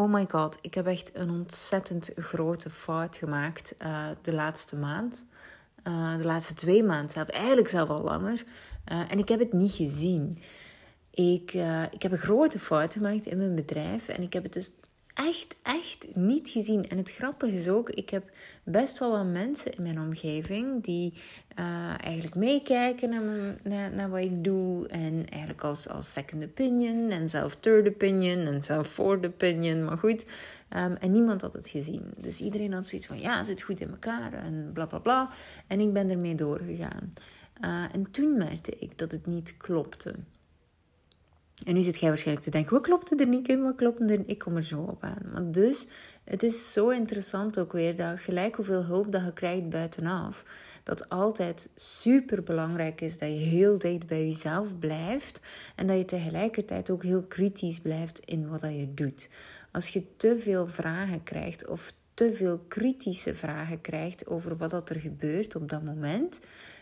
Oh my god, ik heb echt een ontzettend grote fout gemaakt uh, de laatste maand. Uh, de laatste twee maanden zelf, eigenlijk zelf al langer. Uh, en ik heb het niet gezien. Ik, ik heb een grote fout gemaakt in mijn bedrijf. En ik heb het dus echt, echt niet gezien. En het grappige is ook, ik heb best wel wat mensen in mijn omgeving die uh, eigenlijk meekijken naar, naar, naar, wat ik doe. En eigenlijk als, als second opinion en zelf third opinion en zelf fourth opinion. Maar goed, um, en niemand had het gezien. Dus iedereen had zoiets van, ja, zit goed in elkaar en bla bla bla. En ik ben ermee doorgegaan. Uh, en toen merkte ik dat het niet klopte. En nu zit jij waarschijnlijk te denken, wat klopte er niet in, wat klopte er Ik kom er zo op aan. Maar dus, het is zo interessant ook weer, dat gelijk hoeveel hulp dat je krijgt buitenaf, dat altijd super belangrijk is dat je heel dicht bij jezelf blijft en dat je tegelijkertijd ook heel kritisch blijft in wat dat je doet. Als je te veel vragen krijgt of te veel kritische vragen krijgt over wat dat er gebeurt op dat moment,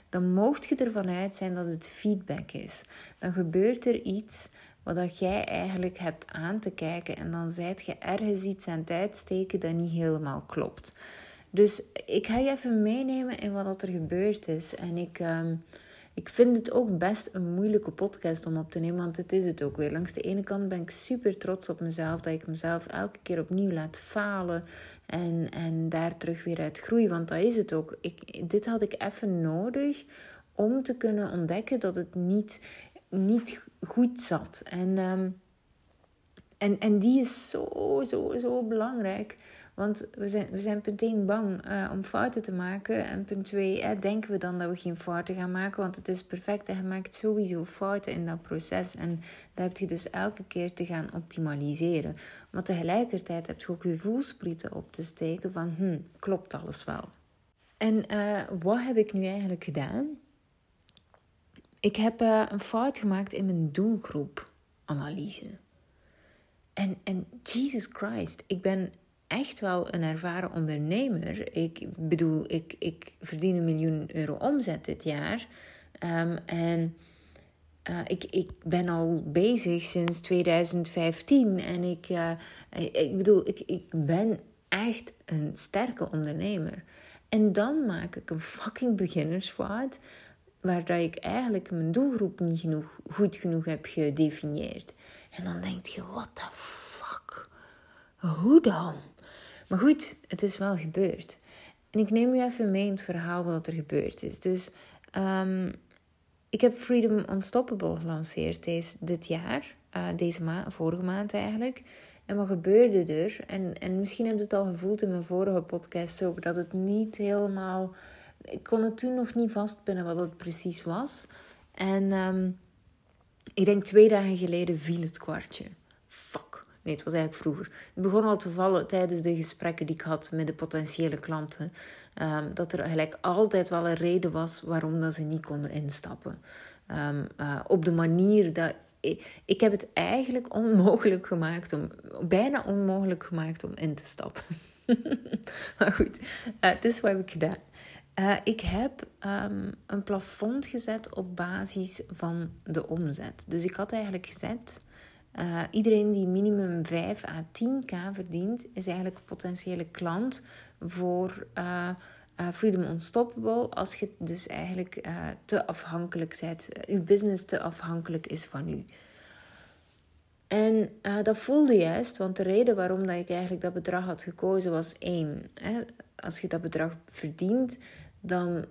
dan mocht je ervan uit zijn dat het feedback is. Dan gebeurt er iets wat jij eigenlijk hebt aan te kijken en dan zijt je ergens iets aan het uitsteken dat niet helemaal klopt. Dus ik ga je even meenemen in wat er gebeurd is. En ik, ehm, ik vind het ook best een moeilijke podcast om op te nemen, want het is het ook weer. Langs de ene kant ben ik super trots op mezelf, dat ik mezelf elke keer opnieuw laat falen en, en daar terug weer uit groei. Want dat is het ook. Ik, dit had ik even nodig om te kunnen ontdekken dat het niet niet goed zat. En, um, en, en die is zo, zo, zo belangrijk. Want we zijn, we zijn punt 1 bang uh, om fouten te maken. En punt 2 eh, denken we dan dat we geen fouten gaan maken. Want het is perfect en je maakt sowieso fouten in dat proces. En dat heb je dus elke keer te gaan optimaliseren. Maar tegelijkertijd heb je ook je voelsprieten op te steken van... Hm, klopt alles wel? En uh, wat heb ik nu eigenlijk gedaan? Ik heb uh, een fout gemaakt in mijn doelgroepanalyse. En, en Jesus Christ, ik ben echt wel een ervaren ondernemer. Ik bedoel, ik, ik verdien een miljoen euro omzet dit jaar. Um, en uh, ik, ik ben al bezig sinds 2015. En ik, uh, ik bedoel, ik, ik ben echt een sterke ondernemer. En dan maak ik een fucking beginnersfout waar dat ik eigenlijk mijn doelgroep niet genoeg, goed genoeg heb gedefinieerd. En dan denk je, what the fuck? Hoe dan? Maar goed, het is wel gebeurd. En ik neem u even mee in het verhaal wat er gebeurd is. Dus um, ik heb Freedom Unstoppable gelanceerd deze, dit jaar. Uh, deze maand, vorige maand eigenlijk. En wat gebeurde er? En, en misschien heb je het al gevoeld in mijn vorige podcast ook, dat het niet helemaal ik kon het toen nog niet vastpinnen wat het precies was. En um, ik denk twee dagen geleden viel het kwartje. Fuck. Nee, het was eigenlijk vroeger. Het begon al te vallen tijdens de gesprekken die ik had met de potentiële klanten. Um, dat er eigenlijk altijd wel een reden was waarom dat ze niet konden instappen. Um, uh, op de manier dat ik, heb het eigenlijk onmogelijk gemaakt om, bijna onmogelijk gemaakt om in te stappen. maar goed, uh, is wat heb ik gedaan. Uh, ik heb um, een plafond gezet op basis van de omzet. Dus ik had eigenlijk gezet, uh, iedereen die minimum 5 à 10k verdient, is eigenlijk een potentiële klant voor uh, Freedom Unstoppable. Als je dus eigenlijk te afhankelijk bent, uw business te afhankelijk is van u. En dat voelde juist, want de reden waarom dat ik eigenlijk dat bedrag had gekozen was één. Hè, als je dat bedrag verdient, dan uh,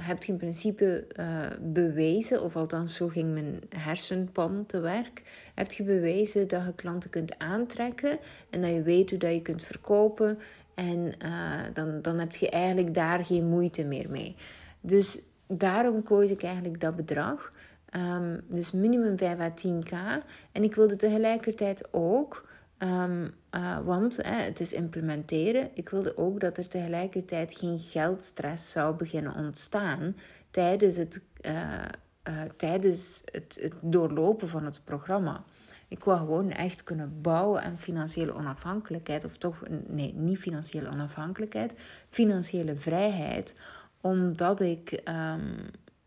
heb je in principe uh, bewezen, of althans zo ging mijn hersenpan te werk, heb je bewezen dat je klanten kunt aantrekken en dat je weet hoe dat je kunt verkopen en uh, dan, dan heb je eigenlijk daar geen moeite meer mee. Dus daarom koos ik eigenlijk dat bedrag. Um, dus minimum 5 à 10k. En ik wilde tegelijkertijd ook Um, uh, want het is implementeren. Ik wilde ook dat er tegelijkertijd geen geldstress zou beginnen ontstaan tijdens het, uh, uh, tijdens het, het, doorlopen van het programma. Ik wou gewoon echt kunnen bouwen aan financiële onafhankelijkheid, of toch, nee, niet financiële onafhankelijkheid, financiële vrijheid, omdat ik, um,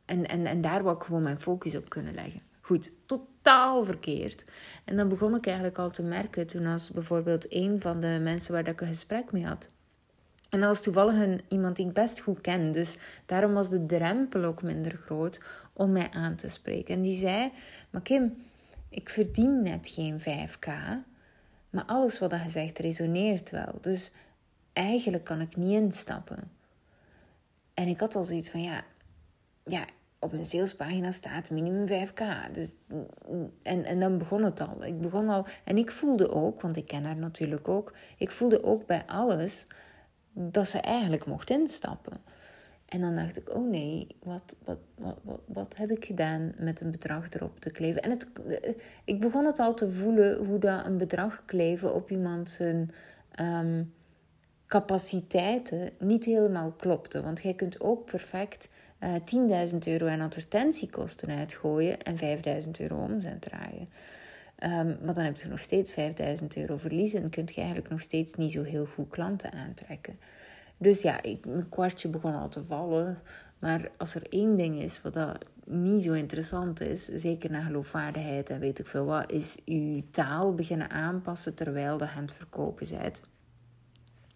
en, en, en daar wou ik gewoon mijn focus op kunnen leggen. Goed, tot totaal verkeerd. En dan begon ik eigenlijk al te merken toen als bijvoorbeeld een van de mensen waar ik een gesprek mee had. En dat was toevallig iemand die ik best goed ken. Dus daarom was de drempel ook minder groot om mij aan te spreken. En die zei: Maar Kim, ik verdien net geen 5k. Maar alles wat je zegt resoneert wel. Dus eigenlijk kan ik niet instappen. En ik had al zoiets van: Ja, ja op mijn salespagina staat minimum 5k. Dus, en, en dan begon het al. Ik begon al. En ik voelde ook, want ik ken haar natuurlijk ook. Ik voelde ook bij alles dat ze eigenlijk mocht instappen. En dan dacht ik, oh nee, wat, wat, wat, wat, wat heb ik gedaan met een bedrag erop te kleven? En het, ik begon het al te voelen hoe dat een bedrag kleven op iemand zijn um, capaciteiten niet helemaal klopte. Want jij kunt ook perfect uh, eh, 10.000 euro aan advertentiekosten uitgooien en 5.000 euro omzet draaien. Um, maar dan heb je nog steeds 5000 euro verlies en kun je eigenlijk nog steeds niet zo heel goed klanten aantrekken. Dus ja, ik, mijn kwartje begon al te vallen. Maar als er één ding is wat dat niet zo interessant is, zeker naar geloofwaardigheid en weet ik veel wat, is je taal beginnen aanpassen terwijl je aan het verkopen bent.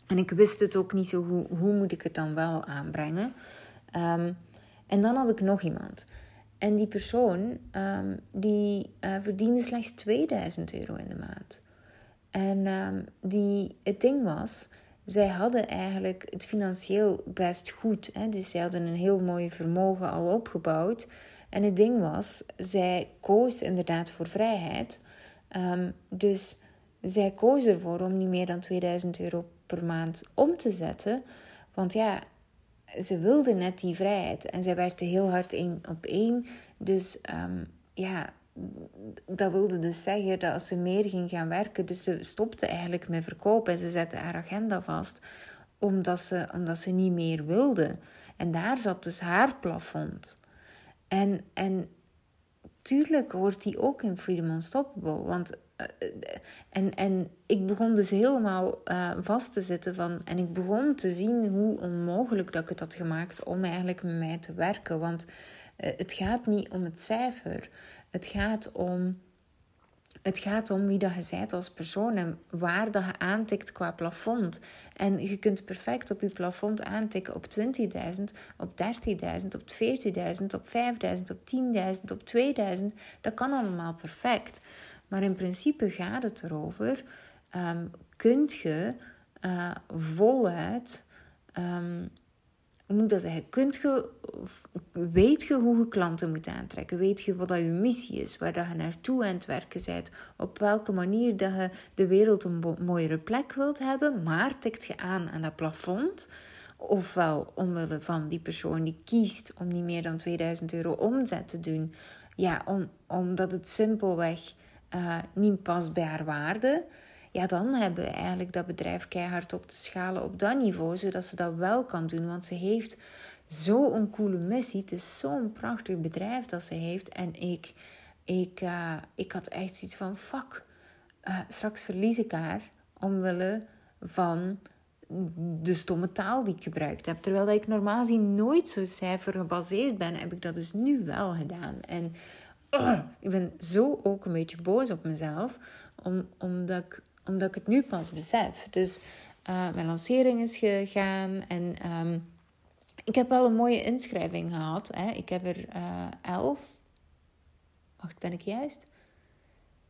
En ik wist het ook niet zo hoe, hoe moet ik het dan wel aanbrengen. Um, en dan had ik nog iemand. En die persoon um, die uh, verdiende slechts 2000 euro in de maand. En um, die, het ding was, zij hadden eigenlijk het financieel best goed. Hè? Dus zij hadden een heel mooi vermogen al opgebouwd. En het ding was, zij koos inderdaad voor vrijheid. Um, dus zij koos ervoor om niet meer dan 2000 euro per maand om te zetten. Want ja, ze wilde net die vrijheid. En zij werkte heel hard één op één. Dus um, ja, dat wilde dus zeggen dat als ze meer ging gaan werken, dus ze stopte eigenlijk met verkopen en ze zette haar agenda vast, omdat ze, omdat ze niet meer wilde. En daar zat dus haar plafond. En, en tuurlijk hoort die ook in Freedom Unstoppable, want en, en ik begon dus helemaal uh, vast te zitten van. En ik begon te zien hoe onmogelijk dat ik het had gemaakt om eigenlijk met mij te werken. Want uh, het gaat niet om het cijfer. Het gaat om. Het gaat om wie dat je bent als persoon en waar dat je aantikt qua plafond. En je kunt perfect op je plafond aantikken op 20.000, op 30.000, op 40.000, op 5.000, op 10.000, op 2.000. Dat kan allemaal perfect. Maar in principe gaat het erover, um, kunt je uh, voluit, um, hoe moet ik dat zeggen, kunt je, weet je hoe je klanten moet aantrekken, weet je wat dat je missie is, waar dat je naartoe aan het werken bent, op welke manier dat je de wereld een mooiere plek wilt hebben, maar tikt je aan aan dat plafond, ofwel omwille van die persoon die kiest om niet meer dan 2000 euro omzet te doen, ja, om, omdat het simpelweg uh, niet past bij haar waarde, ja, dan hebben we eigenlijk dat bedrijf keihard op te schalen op dat niveau, zodat ze dat wel kan doen. Want ze heeft zo'n coole missie. Het is zo'n prachtig bedrijf dat ze heeft. En ik, ik, uh, ik had echt zoiets van: fuck, uh, straks verlies ik haar omwille van de stomme taal die ik gebruikt heb. Terwijl ik normaal gezien nooit zo cijfer gebaseerd ben, heb ik dat dus nu wel gedaan. En ik ben zo ook een beetje boos op mezelf, om, omdat, ik, omdat ik het nu pas besef. Dus uh, mijn lancering is gegaan en um, ik heb wel een mooie inschrijving gehad. Hè. Ik heb er uh, elf. Wacht, ben ik juist?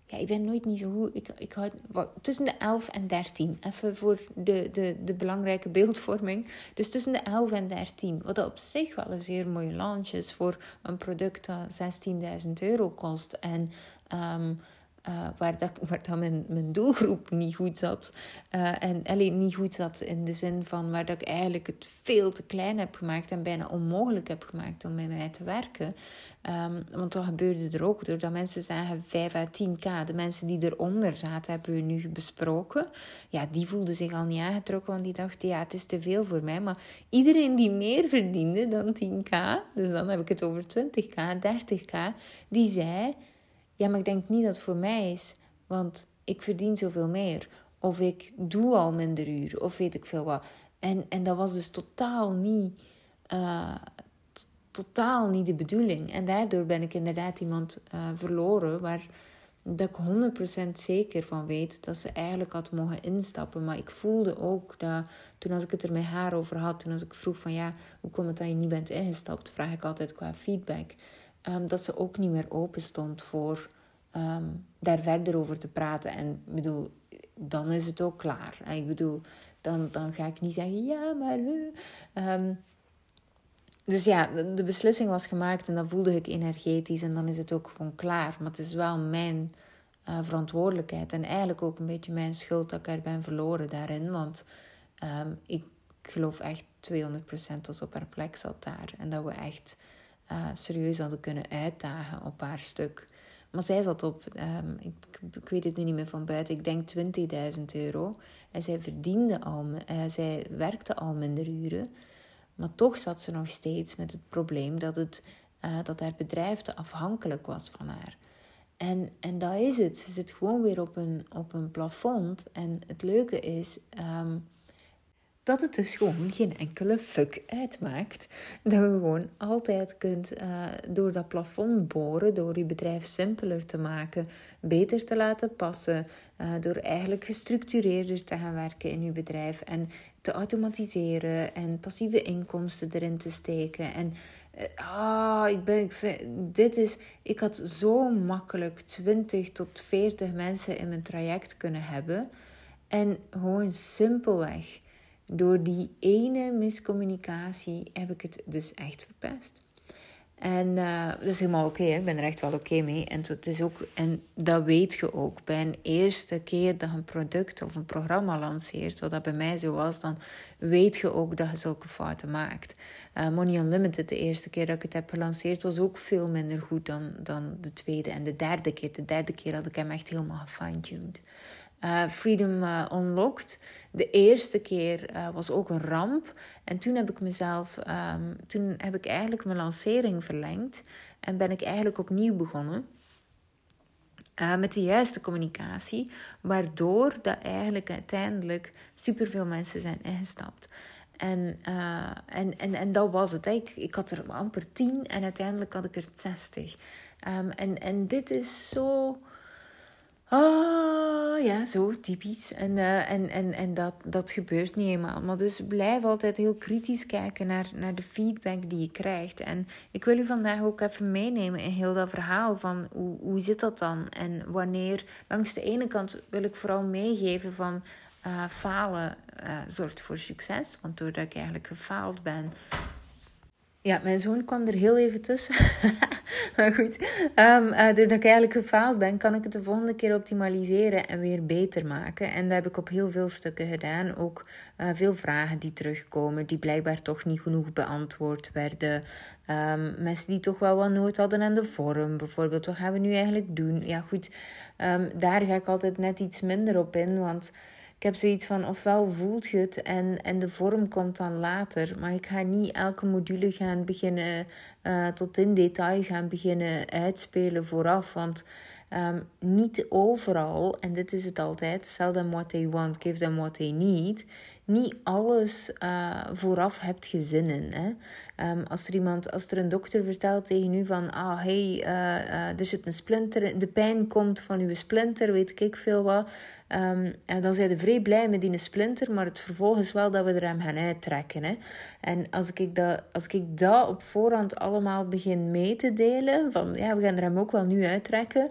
Ja, ik ben nooit niet zo goed. Ik, ik houd tussen de 11 en 13. Even voor de, de, de belangrijke beeldvorming. Dus tussen de 11 en 13. Wat op zich wel een zeer mooie launch is voor een product dat 16.000 euro kost. En um, uh, waar dat, waar dat mijn, mijn doelgroep niet goed zat. Uh, en alleen niet goed zat in de zin van waar dat ik eigenlijk het veel te klein heb gemaakt en bijna onmogelijk heb gemaakt om met mij te werken. Um, want dat gebeurde er ook doordat mensen zagen 5 à 10k. De mensen die eronder zaten, hebben we nu besproken. Ja, die voelden zich al niet aangetrokken, want die dachten, ja, het is te veel voor mij. Maar iedereen die meer verdiende dan 10k, dus dan heb ik het over 20k, 30k, die zei ja, maar ik denk niet dat het voor mij is, want ik verdien zoveel meer. Of ik doe al minder uur, of weet ik veel wat. En, en dat was dus totaal niet. Uh, totaal niet de bedoeling. En daardoor ben ik inderdaad iemand uh, verloren waar dat ik 100% zeker van weet dat ze eigenlijk had mogen instappen. Maar ik voelde ook dat toen als ik het er met haar over had, toen als ik vroeg van ja, hoe komt het dat je niet bent ingestapt, vraag ik altijd qua feedback. Um, dat ze ook niet meer open stond voor um, daar verder over te praten. En ik bedoel, dan is het ook klaar. Ik bedoel, dan, dan ga ik niet zeggen ja, maar. Um, dus ja, de beslissing was gemaakt en dan voelde ik energetisch en dan is het ook gewoon klaar. Maar het is wel mijn uh, verantwoordelijkheid en eigenlijk ook een beetje mijn schuld dat ik er ben verloren daarin. Want ik geloof echt 200% dat ze op haar plek zat daar. En dat we echt uh, serieus hadden kunnen uitdagen op haar stuk. Maar zij zat op, um, ik, ik, weet het nu niet meer van buiten, ik denk 20.000 euro. En zij verdiende al, uh, zij werkte al minder uren. Maar toch zat ze nog steeds met het probleem dat, het, uh, dat haar bedrijf te afhankelijk was van haar. En, en dat is het. Ze zit gewoon weer op een, op een plafond. En het leuke is um, dat het dus gewoon geen enkele fuck uitmaakt. Dat je gewoon altijd kunt uh, door dat plafond boren, door je bedrijf simpeler te maken, beter te laten passen, uh, door eigenlijk gestructureerder te gaan werken in je bedrijf en te automatiseren en passieve inkomsten erin te steken. En ah, ik ben, dit is, ik had zo makkelijk 20 tot 40 mensen in mijn traject kunnen hebben. En gewoon simpelweg, door die ene miscommunicatie heb ik het dus echt verpest. En uh, dat is helemaal oké, ik ben er echt wel oké mee. En, het is ook, en dat weet je ook. Bij een eerste keer dat je een product of een programma lanceert, wat dat bij mij zo was, dan weet je ook dat je zulke fouten maakt. Uh, Money Unlimited, de eerste keer dat ik het heb gelanceerd, was ook veel minder goed dan, dan de tweede en de derde keer. De derde keer had ik hem echt helemaal gefine-tuned. Uh, Freedom uh, Unlocked. De eerste keer uh, was ook een ramp. En toen heb ik mezelf, um, toen heb ik eigenlijk mijn lancering verlengd. En ben ik eigenlijk opnieuw begonnen. met de juiste communicatie. Waardoor dat eigenlijk uiteindelijk superveel mensen zijn ingestapt. En, en, en, en dat was het. Ik, ik had er amper tien en uiteindelijk had ik er 60. Um, en, en dit is zo Oh ja, zo typisch. En, uh, en, en, en dat, dat gebeurt niet eenmaal. Maar dus blijf altijd heel kritisch kijken naar, naar de feedback die je krijgt. En ik wil u vandaag ook even meenemen in heel dat verhaal van hoe, hoe zit dat dan? En wanneer, langs de ene kant wil ik vooral meegeven van uh, falen uh, zorgt voor succes. Want doordat ik eigenlijk gefaald ben, ja, mijn zoon kwam er heel even tussen. maar goed, um, uh, doordat ik eigenlijk gefaald ben, kan ik het de volgende keer optimaliseren en weer beter maken. En dat heb ik op heel veel stukken gedaan. Ook uh, veel vragen die terugkomen, die blijkbaar toch niet genoeg beantwoord werden. Um, mensen die toch wel wat nood hadden aan de vorm, bijvoorbeeld. Wat gaan we nu eigenlijk doen? Ja, goed, um, daar ga ik altijd net iets minder op in, want ik heb zoiets van, ofwel voelt je het en, en de vorm komt dan later. Maar ik ga niet elke module gaan beginnen, uh, tot in detail gaan beginnen uitspelen vooraf. Want um, niet overal, en dit is het altijd, sell them what they want, give them what they need niet alles uh, vooraf hebt gezinnen. Hè? Um, als er iemand, als er een dokter vertelt tegen u van, ah hey, uh, er zit een splinter, de pijn komt van uw splinter, weet ik veel wat. Um, en dan zijn we vrij blij met die splinter, maar het vervolg is wel dat we er hem gaan uittrekken. Hè? En als ik, dat, als ik dat op voorhand allemaal begin mee te delen, van ja, we gaan er hem ook wel nu uittrekken,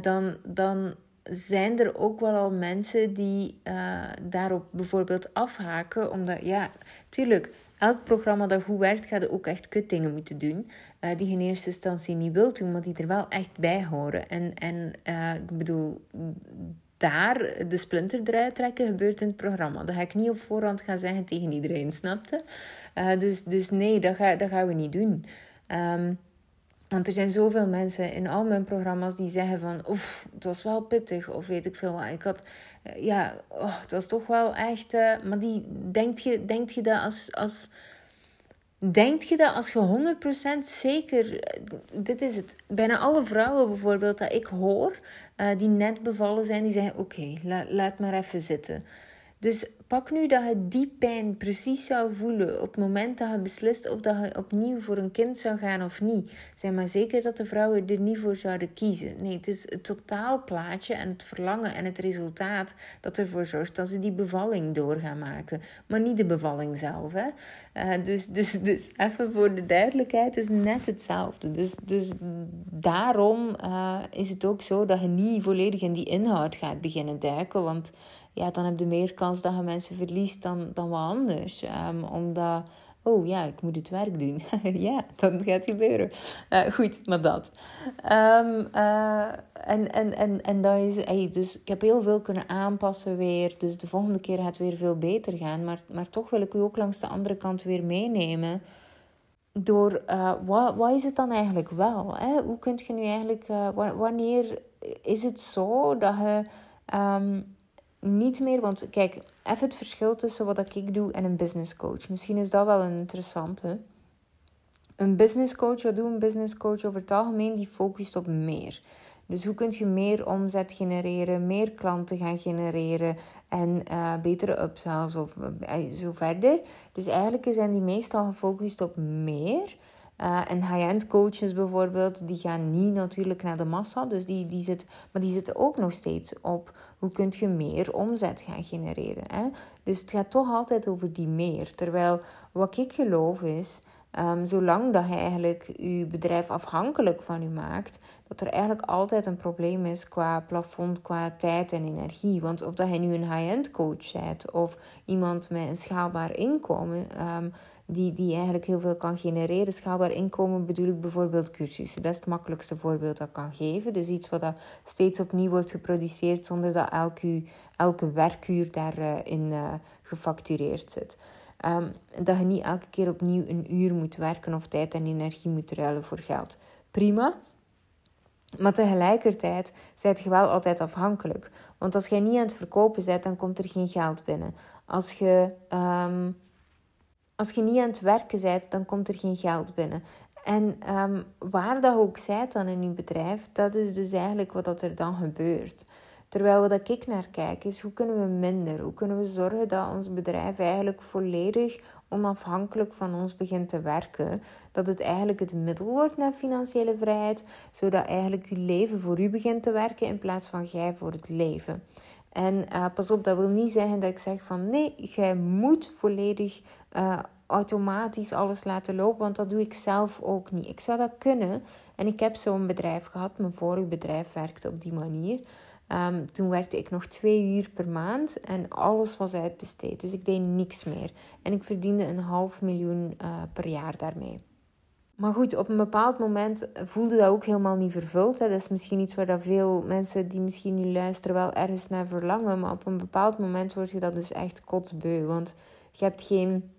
dan, dan zijn er ook wel al mensen die uh, daarop bijvoorbeeld afhaken. Omdat, ja, tuurlijk, elk programma dat goed werkt, gaat ook echt kutdingen moeten doen. Uh, die je in eerste instantie niet wilt doen, maar die er wel echt bij horen. En, en ik bedoel, daar de splinter eruit trekken gebeurt in het programma. Dat ga ik niet op voorhand gaan zeggen tegen iedereen, snapte? dus, dus nee, dat, ga, dat gaan we niet doen. Um, want er zijn zoveel mensen in al mijn programma's die zeggen van... Oef, het was wel pittig of weet ik veel wat. Ik had... Eh, ja, oh, het was toch wel echt... Uh, maar die, denk je, denk je dat als... als Denk je dat als je 100% zeker, eh, dit is het, bijna alle vrouwen bijvoorbeeld dat ik hoor, uh, die net bevallen zijn, die zeggen: Oké, okay, laat maar even zitten. Dus pak nu dat je die pijn precies zou voelen op het moment dat je beslist of dat je opnieuw voor een kind zou gaan of niet. Zeg maar zeker dat de vrouwen er niet voor zouden kiezen. Nee, het is het totaalplaatje en het verlangen en het resultaat dat ervoor zorgt dat ze die bevalling door gaan maken. Maar niet de bevalling zelf. Hè? Uh, dus, dus, dus even voor de duidelijkheid, is net hetzelfde. Dus, dus daarom uh, is het ook zo dat je niet volledig in die inhoud gaat beginnen duiken. Want ja, dan heb je meer kans dat je mensen verliest dan, dan wat anders. Um, omdat, oh ja, ik moet het werk doen. ja, dat gaat gebeuren. Uh, goed, maar dat. Um, uh, en, en, en, en dat is, dus ik heb heel veel kunnen aanpassen weer. Dus de volgende keer gaat het weer veel beter gaan. Maar, maar toch wil ik u ook langs de andere kant weer meenemen door uh, wat, wat is het dan eigenlijk wel? Hè? Hoe kun je nu eigenlijk, wanneer is het zo dat je um, niet meer, want kijk, even het verschil tussen wat ik doe en een business coach. Misschien is dat wel een interessante. Een business coach, wat doet een business coach over het algemeen? Die focust op meer. Dus hoe kun je meer omzet genereren, meer klanten gaan genereren en uh, betere upsells of uh, zo verder. Dus eigenlijk zijn die meestal gefocust op meer. Uh, en high-end coaches bijvoorbeeld, die gaan niet natuurlijk naar de massa. Dus die, die zit, maar die zitten ook nog steeds op hoe kun je meer omzet gaan genereren. Hè? Dus het gaat toch altijd over die meer. Terwijl wat ik geloof is Um, zolang dat je eigenlijk je bedrijf afhankelijk van u maakt, dat er eigenlijk altijd een probleem is qua plafond, qua tijd en energie. Want of dat je nu een high-end coach bent of iemand met een schaalbaar inkomen, um, die, die eigenlijk heel veel kan genereren. Schaalbaar inkomen bedoel ik bijvoorbeeld cursussen. Dat is het makkelijkste voorbeeld dat ik kan geven. Dus iets wat dat steeds opnieuw wordt geproduceerd zonder dat elke, elke werkuur daarin uh, gefactureerd zit. Um, dat je niet elke keer opnieuw een uur moet werken of tijd en energie moet ruilen voor geld. Prima. Maar tegelijkertijd zijt je wel altijd afhankelijk. Want als jij niet aan het verkopen bent, dan komt er geen geld binnen. Als je, um, als je niet aan het werken bent, dan komt er geen geld binnen. En um, waar dat ook zijt dan in je bedrijf, dat is dus eigenlijk wat er dan gebeurt. Terwijl wat ik naar kijk is hoe kunnen we minder? Hoe kunnen we zorgen dat ons bedrijf eigenlijk volledig onafhankelijk van ons begint te werken? Dat het eigenlijk het middel wordt naar financiële vrijheid, zodat eigenlijk je leven voor u begint te werken in plaats van jij voor het leven. En uh, pas op, dat wil niet zeggen dat ik zeg van nee, jij moet volledig uh, automatisch alles laten lopen, want dat doe ik zelf ook niet. Ik zou dat kunnen en ik heb zo'n bedrijf gehad. Mijn vorige bedrijf werkte op die manier. Um, toen werkte ik nog twee uur per maand en alles was uitbesteed. Dus ik deed niks meer. En ik verdiende een half miljoen uh, per jaar daarmee. Maar goed, op een bepaald moment voelde dat ook helemaal niet vervuld. Hè. Dat is misschien iets waar dat veel mensen die misschien nu luisteren wel ergens naar verlangen. Maar op een bepaald moment word je dat dus echt kotsbeu. Want je hebt geen...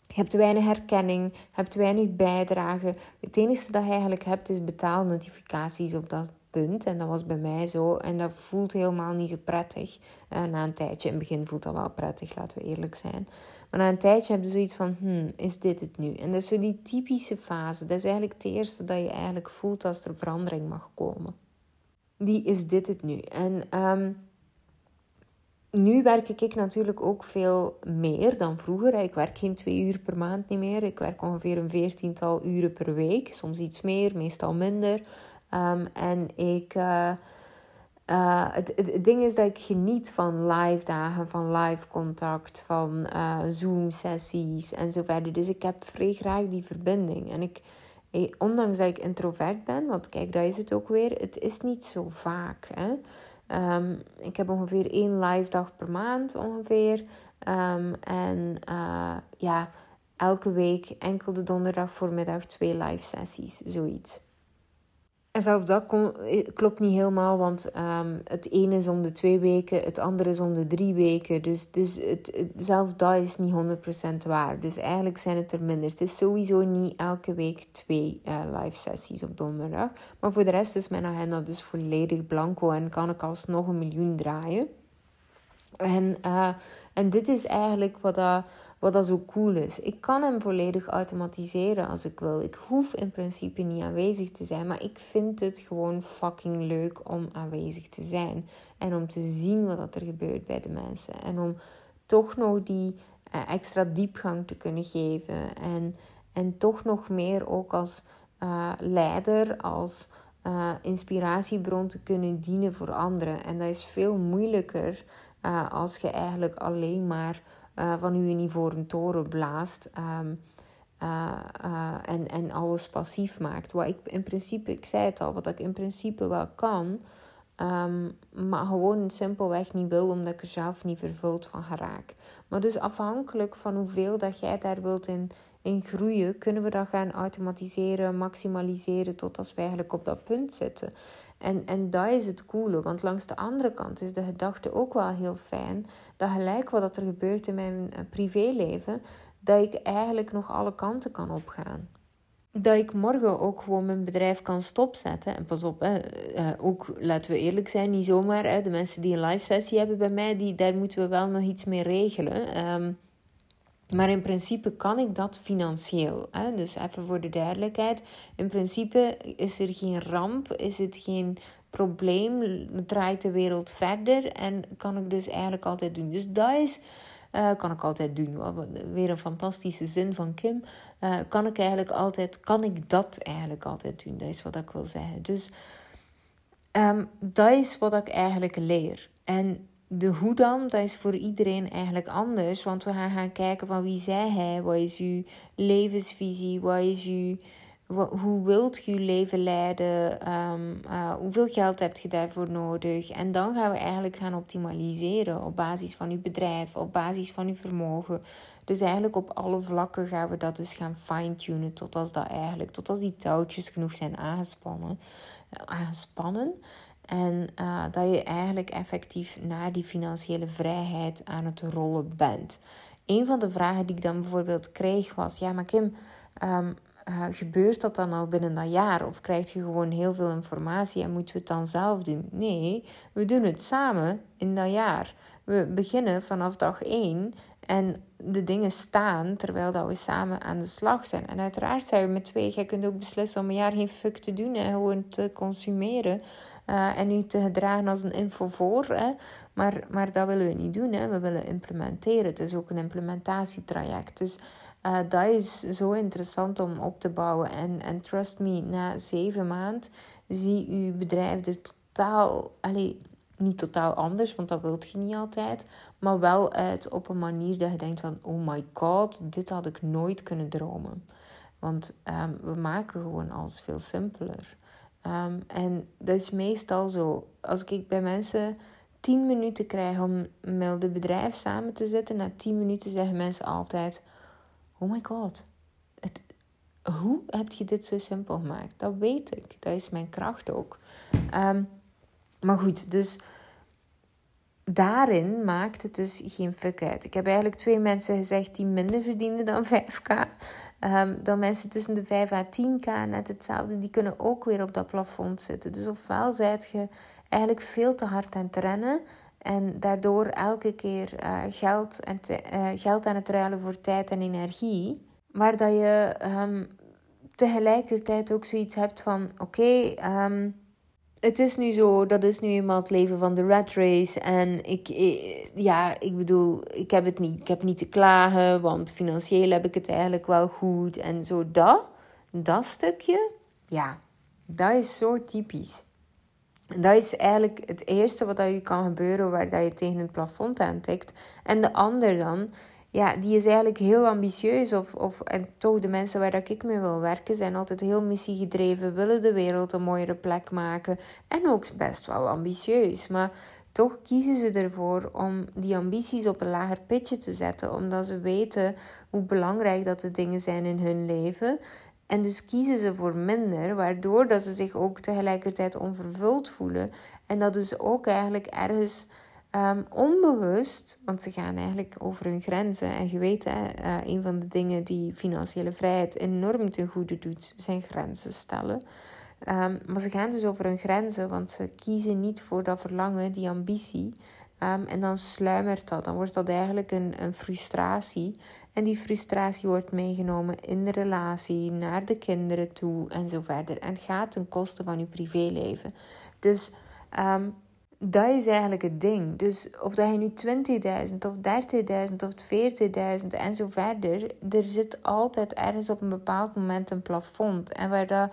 Je hebt weinig herkenning, je hebt weinig bijdrage. Het enige dat je eigenlijk hebt is betaalnotificaties op dat en dat was bij mij zo. En dat voelt helemaal niet zo prettig. Uh, na een tijdje, in het begin voelt dat wel prettig, laten we eerlijk zijn. Maar na een tijdje heb je zoiets van, hmm, is dit het nu? En dat is zo die typische fase. Dat is eigenlijk het eerste dat je eigenlijk voelt als er verandering mag komen. Die is dit het nu. En um, nu werk ik natuurlijk ook veel meer dan vroeger. Ik werk geen twee uur per maand niet meer. Ik werk ongeveer een veertiental uren per week. Soms iets meer, meestal minder. Um, en ik. Uh, uh, het, het, ding is dat ik geniet van live dagen, van live contact, van uh, Zoom-sessies en zo verder. Dus ik heb vrij graag die verbinding. En ik, ondanks dat ik introvert ben, want kijk, dat is het ook weer, het is niet zo vaak. Hè? Um, ik heb ongeveer één live dag per maand ongeveer. Um, en ja, elke week enkel de donderdag voormiddag twee live sessies, zoiets. En zelf dat eh, klopt niet helemaal, want um, het ene is om de twee weken, het andere is om de drie weken. Dus, dus het, zelf dat is niet 100% waar. Dus eigenlijk zijn het er minder. Het is sowieso niet elke week twee uh, live sessies op donderdag. Maar voor de rest is mijn agenda dus volledig blanco en kan ik alsnog een miljoen draaien. En, uh, en dit is eigenlijk wat dat wat dat zo cool is. Ik kan hem volledig automatiseren als ik wil. Ik hoef in principe niet aanwezig te zijn, maar ik vind het gewoon fucking leuk om aanwezig te zijn. En om te zien wat er gebeurt bij de mensen. En om toch nog die uh, extra diepgang te kunnen geven. En, en toch nog meer ook als uh, leider, als uh, inspiratiebron te kunnen dienen voor anderen. En dat is veel moeilijker als je eigenlijk alleen maar van je ivoren toren blaast. Um, en, en alles passief maakt. Wat ik in principe, ik zei het al, wat ik in principe wel kan, Um, maar gewoon simpelweg niet wil, omdat ik er zelf niet vervuld van geraak. Maar dus afhankelijk van hoeveel dat jij daar wilt in, in groeien, kunnen we dat gaan automatiseren, maximaliseren, tot als we eigenlijk op dat punt zitten. En, en dat is het coole, want langs de andere kant is de gedachte ook wel heel fijn, dat gelijk wat er gebeurt in mijn eh, privéleven, dat ik eigenlijk nog alle kanten kan opgaan dat ik morgen ook gewoon mijn bedrijf kan stopzetten. En pas op, hè, eh, ook laten we eerlijk zijn, niet zomaar. Hè, de mensen die een live sessie hebben bij mij, die, daar moeten we wel nog iets mee regelen. Ehm, maar in principe kan ik dat financieel. Hè? Dus even voor de duidelijkheid. In principe is er geen ramp, is het geen probleem, draait de wereld verder en kan ik dus eigenlijk altijd doen. Dus dat is uh, kan ik altijd doen. Weer een fantastische zin van Kim. Uh, kan ik eigenlijk altijd, kan ik dat eigenlijk altijd doen? Dat is wat ik wil zeggen. Dus um, dat is wat ik eigenlijk leer. En de hoe dan, dat is voor iedereen eigenlijk anders. Want we gaan gaan kijken van wie zij hij, wat is uw levensvisie, wat is uw hoe wilt je je leven leiden? Um, uh, hoeveel geld heb je daarvoor nodig? En dan gaan we eigenlijk gaan optimaliseren op basis van je bedrijf, op basis van je vermogen. Dus eigenlijk op alle vlakken gaan we dat dus gaan fine-tunen tot als dat eigenlijk, tot als die touwtjes genoeg zijn aangespannen. Aangespannen. En uh, dat je eigenlijk effectief naar die financiële vrijheid aan het rollen bent. Een van de vragen die ik dan bijvoorbeeld kreeg was: Ja, maar Kim, um, uh, gebeurt dat dan al binnen dat jaar? Of krijg je gewoon heel veel informatie en moeten we het dan zelf doen? Nee, we doen het samen in dat jaar. We beginnen vanaf dag 1 en de dingen staan terwijl dat we samen aan de slag zijn. En uiteraard zijn we met twee. Jij kunt ook beslissen om een jaar geen fuck te doen en gewoon te consumeren. Uh, en niet te gedragen als een info voor. Hè. Maar, maar dat willen we niet doen. Hè. We willen implementeren. Het is ook een implementatietraject. Dus uh, dat is zo interessant om op te bouwen. En, en trust me, na zeven maanden zie je bedrijf er totaal, allez, niet totaal anders, want dat wilt je niet altijd, maar wel uit op een manier dat je denkt van, oh my god, dit had ik nooit kunnen dromen. Want um, we maken gewoon alles veel simpeler. Um, en dat is meestal zo. Als ik bij mensen tien minuten krijg om het bedrijf samen te zitten, na tien minuten zeggen mensen altijd oh my god, het, hoe heb je dit zo simpel gemaakt? Dat weet ik. Dat is mijn kracht ook. Ehm, maar goed, dus daarin maakt het dus geen fuck uit. Ik heb eigenlijk twee mensen gezegd die minder verdienen dan 5k. Ehm, dan mensen tussen de 5 à 10k, net hetzelfde, die kunnen ook weer op dat plafond zitten. Dus ofwel zijt je eigenlijk veel te hard aan het rennen en daardoor elke keer uh, geld, en uh, geld aan het ruilen voor tijd en energie. Maar dat je um, tegelijkertijd ook zoiets hebt van: oké, um, het is nu zo, dat is nu eenmaal het leven van de rat race. En ik, ik, ja, ik bedoel, ik heb het niet, ik heb niet te klagen, want financieel heb ik het eigenlijk wel goed. En zo dat, dat stukje, ja, dat is zo typisch. Dat is eigenlijk het eerste wat je kan gebeuren waar dat je tegen het plafond aantikt. En de ander dan, ja, die is eigenlijk heel ambitieus. Of, of, en toch de mensen waar ik mee wil werken zijn altijd heel missiegedreven, willen de wereld een mooiere plek maken. En ook best wel ambitieus. Maar toch kiezen ze ervoor om die ambities op een lager pitje te zetten. Omdat ze weten hoe belangrijk dat de dingen zijn in hun leven. En dus kiezen ze voor minder, waardoor dat ze zich ook tegelijkertijd onvervuld voelen. En dat dus ook eigenlijk ergens um, onbewust, want ze gaan eigenlijk over hun grenzen. En je weet, hè, uh, een van de dingen die financiële vrijheid enorm ten goede doet, zijn grenzen stellen. Um, maar ze gaan dus over hun grenzen, want ze kiezen niet voor dat verlangen, die ambitie. Um, en dan sluimert dat, dan wordt dat eigenlijk een, een frustratie. En die frustratie wordt meegenomen in de relatie, naar de kinderen toe en zo verder. En gaat ten koste van je privéleven. Dus dat is eigenlijk het ding. Dus of dat je nu 20.000 of 30.000 of 40.000 en zo verder, er zit altijd ergens op een bepaald moment een plafond. En waar dat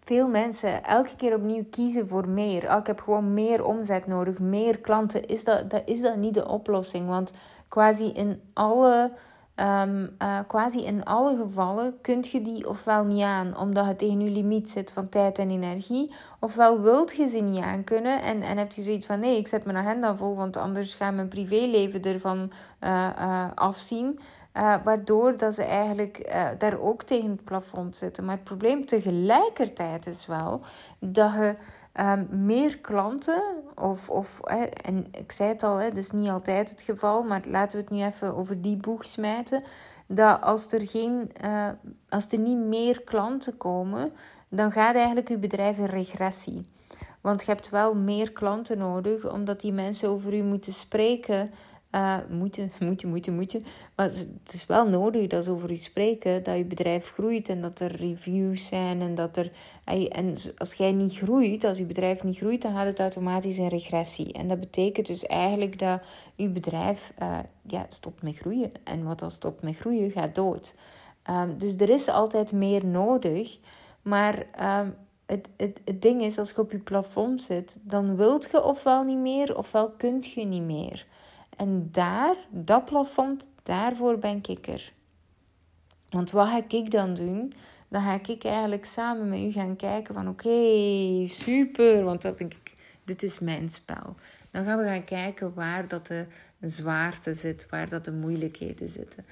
veel mensen elke keer opnieuw kiezen voor meer. Oh, ik heb gewoon meer omzet nodig, meer klanten. Is dat, dat, is dat niet de oplossing? Want quasi in alle Um, uh, quasi in alle gevallen kunt je die ofwel niet aan omdat het tegen je limiet zit van tijd en energie, ofwel wilt je ze niet aan kunnen en, en heb je zoiets van nee, ik zet mijn agenda vol, want anders gaat mijn privéleven ervan uh, uh, afzien. waardoor dat ze eigenlijk daar ook tegen het plafond zitten. Maar het probleem tegelijkertijd is wel dat je Um, meer klanten, of, of en ik zei het al, hè, dat is niet altijd het geval, maar laten we het nu even over die boeg smijten. Dat als er, geen, uh, als er niet meer klanten komen, dan gaat eigenlijk je bedrijf in regressie. Want je hebt wel meer klanten nodig, omdat die mensen over u moeten spreken. Uh, moeten, moeten, moeten, moeten. Maar het is wel nodig dat ze over u spreken, dat je bedrijf groeit en dat er reviews zijn en dat er. En als jij niet groeit, als je bedrijf niet groeit, dan gaat het automatisch in regressie. En dat betekent dus eigenlijk dat je bedrijf uh, ja, stopt met groeien. En wat dan stopt met groeien, gaat dood. Um, dus er is altijd meer nodig. Maar um, het, het, het ding is, als je op je plafond zit, dan wilt je ofwel niet meer, ofwel kunt je niet meer. En daar, dat plafond, daarvoor ben ik er. Want wat ga ik dan doen? Dan ga ik eigenlijk samen met u gaan kijken van oké, super, want dat vind ik, dit is mijn spel. Dan gaan we gaan kijken waar dat de zwaarte zit, waar dat de moeilijkheden zitten.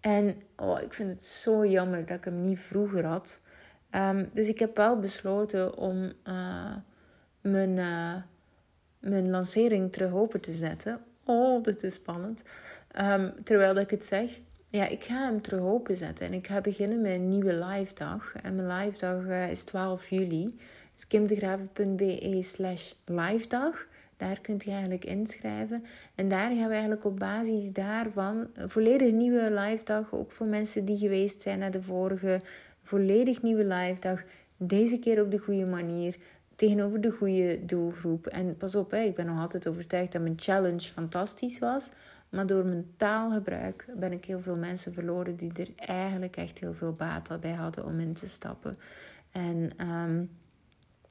En oh, ik vind het zo jammer dat ik hem niet vroeger had. Ehm, dus ik heb wel besloten om uh, mijn, uh, mijn lancering terug open te zetten Oh, dit is spannend. Um, terwijl ik het zeg, ja, ik ga hem terug openzetten. En ik ga beginnen met een nieuwe live dag. En mijn live dag uh, is 12 juli. Dus kimdegraven.be slash live dag. Daar kunt je eigenlijk inschrijven. En daar gaan we eigenlijk op basis daarvan een volledig nieuwe live dag. Ook voor mensen die geweest zijn naar de vorige. Volledig nieuwe live dag. Deze keer op de goede manier tegenover de goede doelgroep. En pas op, hè, ik ben nog altijd overtuigd dat mijn challenge fantastisch was. Maar door mijn taalgebruik ben ik heel veel mensen verloren die er eigenlijk echt heel veel baat bij hadden om in te stappen. En um,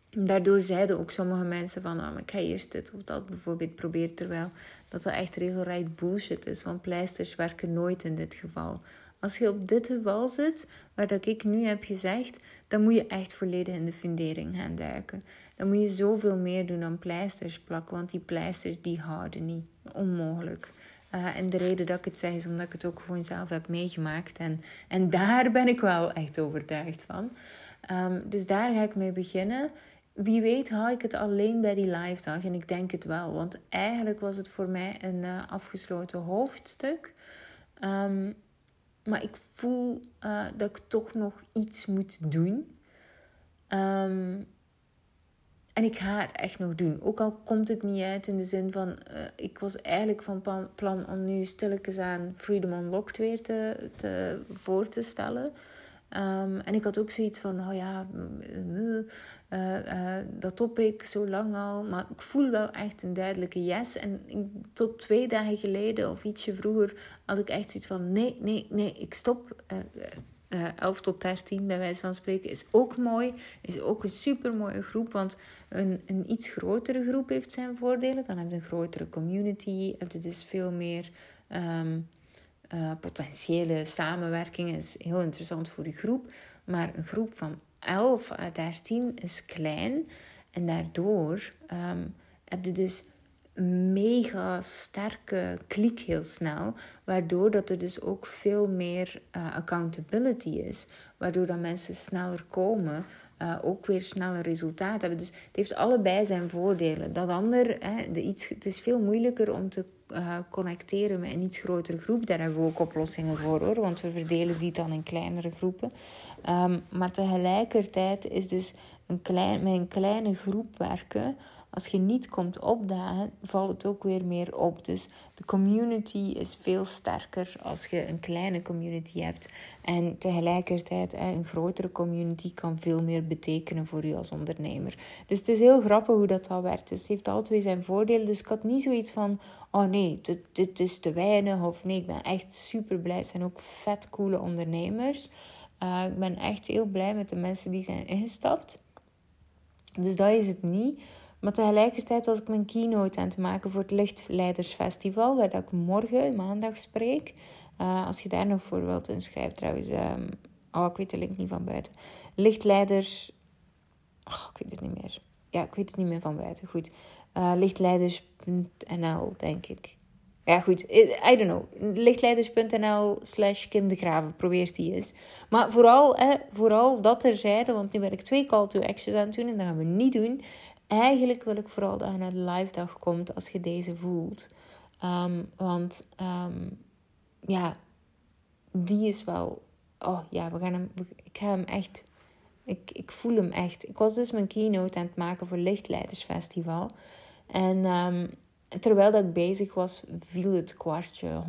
daardoor zeiden ook sommige mensen van, oh, ik ga eerst dit of dat bijvoorbeeld proberen. Terwijl dat dat echt regelrecht bullshit is, want pleisters werken nooit in dit geval. Als je op dit geval zit, waar dat ik nu heb gezegd, dan moet je echt volledig in de fundering gaan duiken. Dan moet je zoveel meer doen dan pleisters plakken, want die pleisters die houden niet. Onmogelijk. Uh, en de reden dat ik het zeg is omdat ik het ook gewoon zelf heb meegemaakt. En, en daar ben ik wel echt overtuigd van. Um, dus daar ga ik mee beginnen. Wie weet hou ik het alleen bij die live dag. En ik denk het wel. Want eigenlijk was het voor mij een uh, afgesloten hoofdstuk. Um, maar ik voel uh, dat ik toch nog iets moet doen. Um, en ik ga het echt nog doen. Ook al komt het niet uit in de zin van... Uh, ik was eigenlijk van plan, plan om nu stilletjes aan Freedom Unlocked weer te, te, voor te stellen. Um, en ik had ook zoiets van, oh ja, uh, uh, dat top ik zo lang al. Maar ik voel wel echt een duidelijke yes. En tot twee dagen geleden of ietsje vroeger had ik echt zoiets van, nee, nee, nee, ik stop. Uh, 11 tot 13, bij wijze van spreken, is ook mooi. Is ook een super mooie groep. Want een, een iets grotere groep heeft zijn voordelen. Dan heb je een grotere community. Heb je dus veel meer um, uh, potentiële samenwerking. Is heel interessant voor die groep. Maar een groep van 11 à 13 is klein. En daardoor um, heb je dus mega sterke klik heel snel. Waardoor dat er dus ook veel meer uh, accountability is. Waardoor dat mensen sneller komen. Uh, ook weer sneller resultaten hebben. Dus het heeft allebei zijn voordelen. Dat ander, hè, de iets, het is veel moeilijker om te uh, connecteren met een iets grotere groep. Daar hebben we ook oplossingen voor hoor, want we verdelen die dan in kleinere groepen. Um, maar tegelijkertijd is dus een klein, met een kleine groep werken als je niet komt opdagen, valt het ook weer meer op. Dus de community is veel sterker als je een kleine community hebt. En tegelijkertijd een grotere community kan veel meer betekenen voor je als ondernemer. Dus het is heel grappig hoe dat al werkt. Dus het heeft altijd zijn voordelen. Dus ik had niet zoiets van, oh nee, dit, dit is te weinig. Of nee, ik ben echt super blij. Het zijn ook vet coole ondernemers. Uh, ik ben echt heel blij met de mensen die zijn ingestapt. Dus dat is het niet. Maar tegelijkertijd was ik mijn keynote aan het maken voor het Lichtleidersfestival, waar ik morgen, maandag, spreek. Uh, als je daar nog voor wilt inschrijven, trouwens. Um, oh, ik weet de link niet van buiten. Lichtleiders. Oh, ik weet het niet meer. Ja, ik weet het niet meer van buiten. Goed. Uh, lichtleiders.nl, denk ik. Ja, goed. I don't know. Lichtleiders.nl slash Kim de Graven. Die eens. Maar vooral, hè, vooral dat terzijde. Want nu ben ik twee call to actions aan het doen. En dat gaan we niet doen. Eigenlijk wil ik vooral dat je naar de live dag komt als je deze voelt. Um, want um, ja, die is wel... Oh ja, we gaan hem... Ik ga hem echt... Ik, ik voel hem echt. Ik was dus mijn keynote aan het maken voor Lichtleidersfestival. En um, terwijl dat ik bezig was, viel het kwartje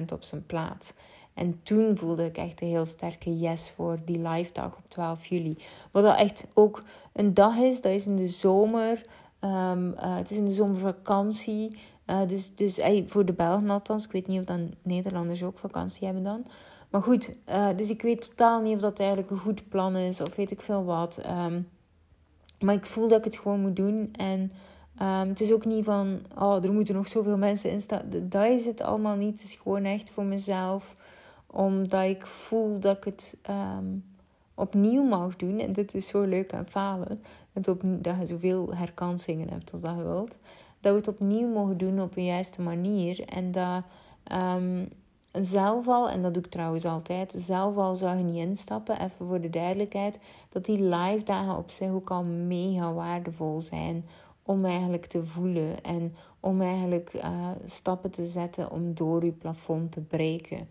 100% op zijn plaats. En toen voelde ik echt een heel sterke yes voor die live dag op 12 juli. Wat dat echt ook een dag is, dat is in de zomer. Um, uh, het is in de zomervakantie. Uh, dus dus voor de Belgen althans. Ik weet niet of dan Nederlanders ook vakantie hebben dan. Maar goed, uh, dus ik weet totaal niet of dat eigenlijk een goed plan is. Of weet ik veel wat. Um, maar ik voel dat ik het gewoon moet doen. En Um, het is ook niet van, oh, er moeten nog zoveel mensen in staan. Dat is het allemaal niet. Het is gewoon echt voor mezelf. Omdat ik voel dat ik het um, opnieuw mag doen. En dit is zo leuk aan falen. Dat, op, dat je zoveel herkansingen hebt als dat je wilt. Dat we het opnieuw mogen doen op een juiste manier. En dat um, zelf al, en dat doe ik trouwens altijd, zelf al zou je niet instappen, even voor de duidelijkheid, dat die live dagen op zich ook al mega waardevol zijn om eigenlijk te voelen en om eigenlijk uh, stappen te zetten om door je plafond te breken.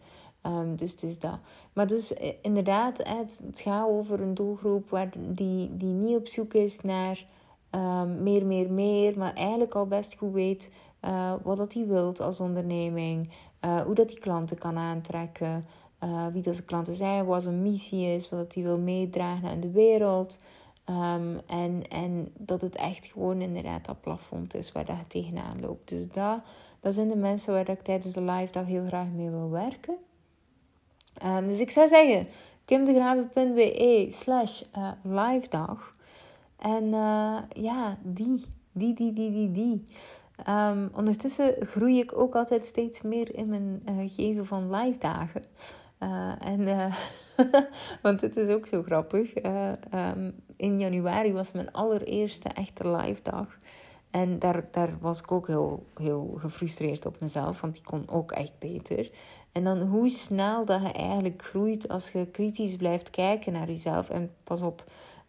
Um, dus het is dat. Maar dus eh, inderdaad, het, het gaat over een doelgroep waar die, die niet op zoek is naar um, meer, meer, meer, maar eigenlijk al best goed weet uh, wat dat hij wilt als onderneming, uh, hoe dat die klanten kan aantrekken, wie dat zijn klanten zijn, wat zijn missie is, wat dat hij wil meedragen aan de wereld. Um, en, en dat het echt gewoon inderdaad dat plafond is waar dat tegenaan loopt. Dus dat, dat zijn de mensen waar ik tijdens de live dag heel graag mee wil werken. Um, dus ik zou zeggen, kimdegraven.be slash uh, live dag. En uh, ja, die, die, die, die, die, die. Um, ondertussen groei ik ook altijd steeds meer in mijn uh, geven van live dagen. En, want het is ook zo grappig. Um, in januari was mijn allereerste echte live dag. En daar, daar was ik ook heel, heel gefrustreerd op mezelf, want die kon ook echt beter. En dan hoe snel dat je eigenlijk groeit als je kritisch blijft kijken naar jezelf. En pas op,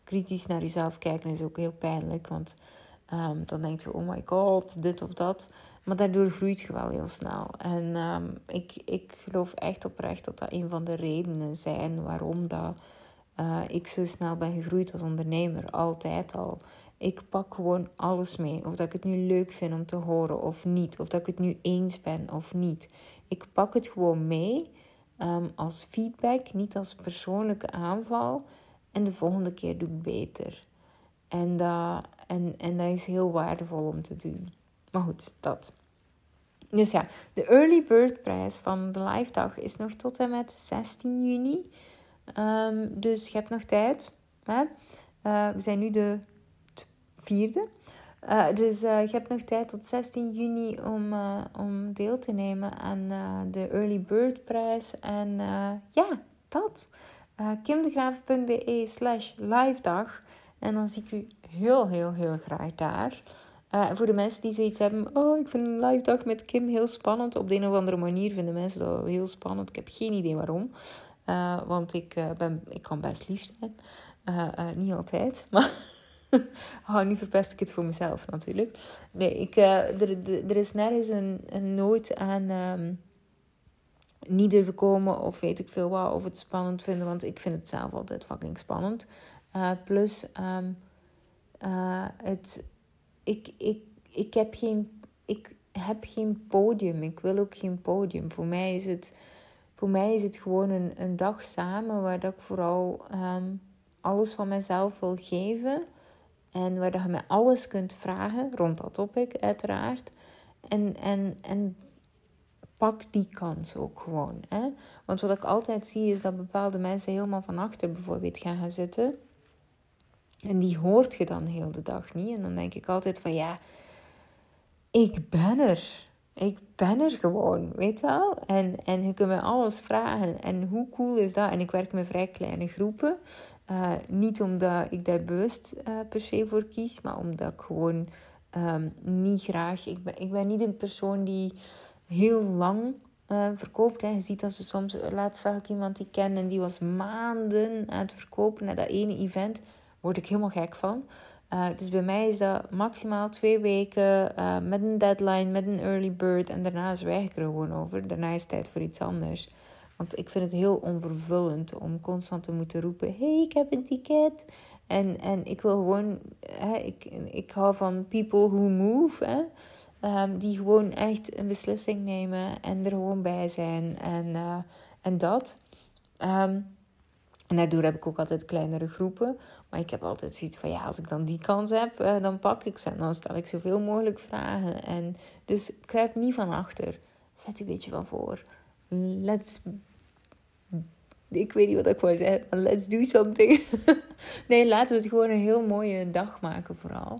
kritisch naar jezelf kijken is ook heel pijnlijk, want um, dan denk je, oh my god, dit of dat. Maar daardoor groeit je wel heel snel. En um, ik, ik geloof echt oprecht dat dat een van de redenen zijn waarom dat, uh, ik zo snel ben gegroeid als ondernemer. Altijd al. Ik pak gewoon alles mee. Of dat ik het nu leuk vind om te horen of niet. Of dat ik het nu eens ben of niet. Ik pak het gewoon mee um, als feedback, niet als persoonlijke aanval. En de volgende keer doe ik beter. En dat, en, en dat is heel waardevol om te doen. Maar goed, dat. Dus ja, de early bird prijs van de live dag is nog tot en met 16 juni. Um, dus je hebt nog tijd. Hè? Uh, we zijn nu de vierde. Uh, dus uh, je hebt nog tijd tot 16 juni om, om deel te nemen aan de Early Bird prijs. En ja, dat. kimdegraven.be slash live dag. En dan zie ik u heel, heel, heel graag daar. Voor de mensen die zoiets hebben, oh, ik vind een live dag met Kim heel spannend. Op de een of andere manier vinden mensen dat heel spannend. Ik heb geen idee waarom. Want ik, ben, ik kan best lief zijn. niet altijd, maar oh, nu verpest ik het voor mezelf natuurlijk. Nee, ik, er, er is nergens een, een nood aan um, niet durven of weet ik veel wat. Of het spannend vinden, want ik vind het zelf altijd fucking spannend. plus, um, het ik, ik, ik, heb geen, ik heb geen podium. Ik wil ook geen podium. Voor mij is het, voor mij is het gewoon een, een dag samen waar dat ik vooral ehm, alles van mezelf wil geven. En waar je mij alles kunt vragen rond dat topic, uiteraard. En, en, en pak die kans ook gewoon. Hè? Want wat ik altijd zie is dat bepaalde mensen helemaal van achter bijvoorbeeld gaan gaan zitten. En die hoort je dan heel de dag niet. En dan denk ik altijd van ja, ik ben er. Ik ben er gewoon, weet je wel? En, en je kunt me alles vragen. En hoe cool is dat? En ik werk met vrij kleine groepen. Uh, niet omdat ik daar bewust uh, per se voor kies, maar omdat ik gewoon um, niet graag... Ik ben, ik ben niet een persoon die heel lang uh, verkoopt. Hè. Je ziet dat ze soms... Laatst zag ik iemand die ken en die was maanden aan het verkopen naar dat ene event. word ik helemaal gek van. Uh, dus bij mij is dat maximaal twee weken uh, met een deadline, met een early bird. En daarna zwijg ik er gewoon over. Daarna is het tijd voor iets anders. Want ik vind het heel onvervullend om constant te moeten roepen: hey, ik heb een ticket. En, en ik wil gewoon, hè, ik, ik hou van people who move. Hè, um, die gewoon echt een beslissing nemen en er gewoon bij zijn. En, uh, en dat. Um, en daardoor heb ik ook altijd kleinere groepen. Maar ik heb altijd zoiets van, ja, als ik dan die kans heb, uh, dan pak ik ze. En dan stel ik zoveel mogelijk vragen. En dus kruip niet van achter. Zet u een beetje van voor. Let's ik weet niet wat ik wou zeggen, maar let's do something. nee, laten we het gewoon een heel mooie dag maken vooral.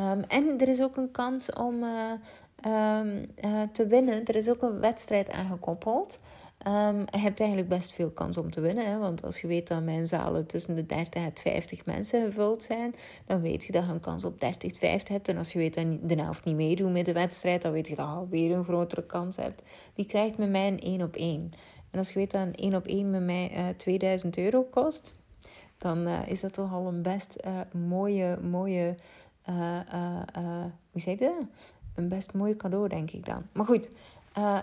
Um, en er is ook een kans om uh, um, uh, te winnen. Er is ook een wedstrijd aangekoppeld. Um, je hebt eigenlijk best veel kans om te winnen. Hè? Want als je weet dat mijn zalen tussen de 30 en 50 mensen gevuld zijn, dan weet je dat je een kans op 30, 50 hebt. En als je weet dat de helft niet meedoet met de wedstrijd, dan weet je dat je alweer een grotere kans hebt. Die krijgt met mij een 1 op 1. En als je weet dat een 1 op 1 met mij uh, eh, 2000 euro kost, dan uh, is dat toch al een best uh, mooie, mooie, hoe zeg je dat? Een best mooi cadeau, denk ik dan. Maar goed,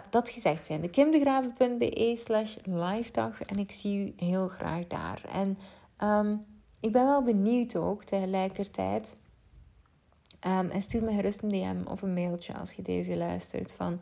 dat gezegd zijn. De kimdegraven.be slash livedag en ik zie u heel graag daar. En um, ik ben wel benieuwd ook tegelijkertijd. Um, en stuur me gerust een DM of een mailtje als je deze luistert van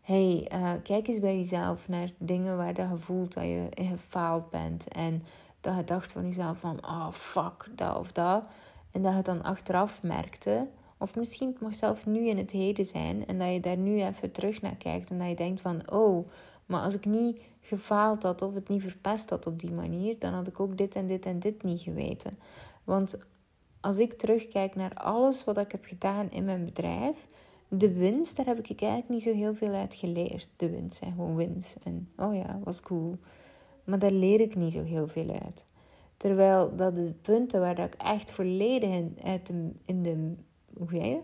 hey, uh, kijk eens bij jezelf naar dingen waar je voelt dat je gefaald bent. En dat je dacht van jezelf van, oh fuck, dat of dat. En dat je dan achteraf merkte. Of misschien het mag zelf nu in het heden zijn. En dat je daar nu even terug naar kijkt. En dat je denkt van, oh, maar als ik niet gefaald had of het niet verpest had op die manier, dan had ik ook dit en dit en dit niet geweten. Want als ik terugkijk naar alles wat ik heb gedaan in mijn bedrijf, de winst, daar heb ik eigenlijk niet zo heel veel uit geleerd. De winst zijn gewoon winst. En oh ja, was cool. Maar daar leer ik niet zo heel veel uit. Terwijl dat de punten waar ik echt volledig in de, hoe zei je?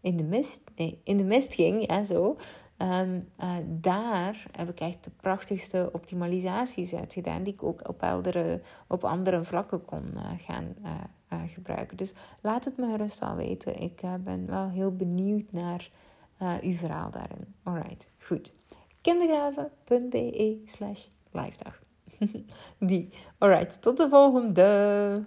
In de mist, nee, in de mist ging, ja zo. Um, uh, daar heb ik echt de prachtigste optimalisaties uit gedaan, die ik ook op, andere, op andere vlakken kon uh, gaan uh, gebruiken. Dus laat het me gerust al weten. Ik ben wel heel benieuwd naar uw verhaal daarin. Alright, goed. kimdegraven.be slash livedag. Die. Alright, tot de volgende.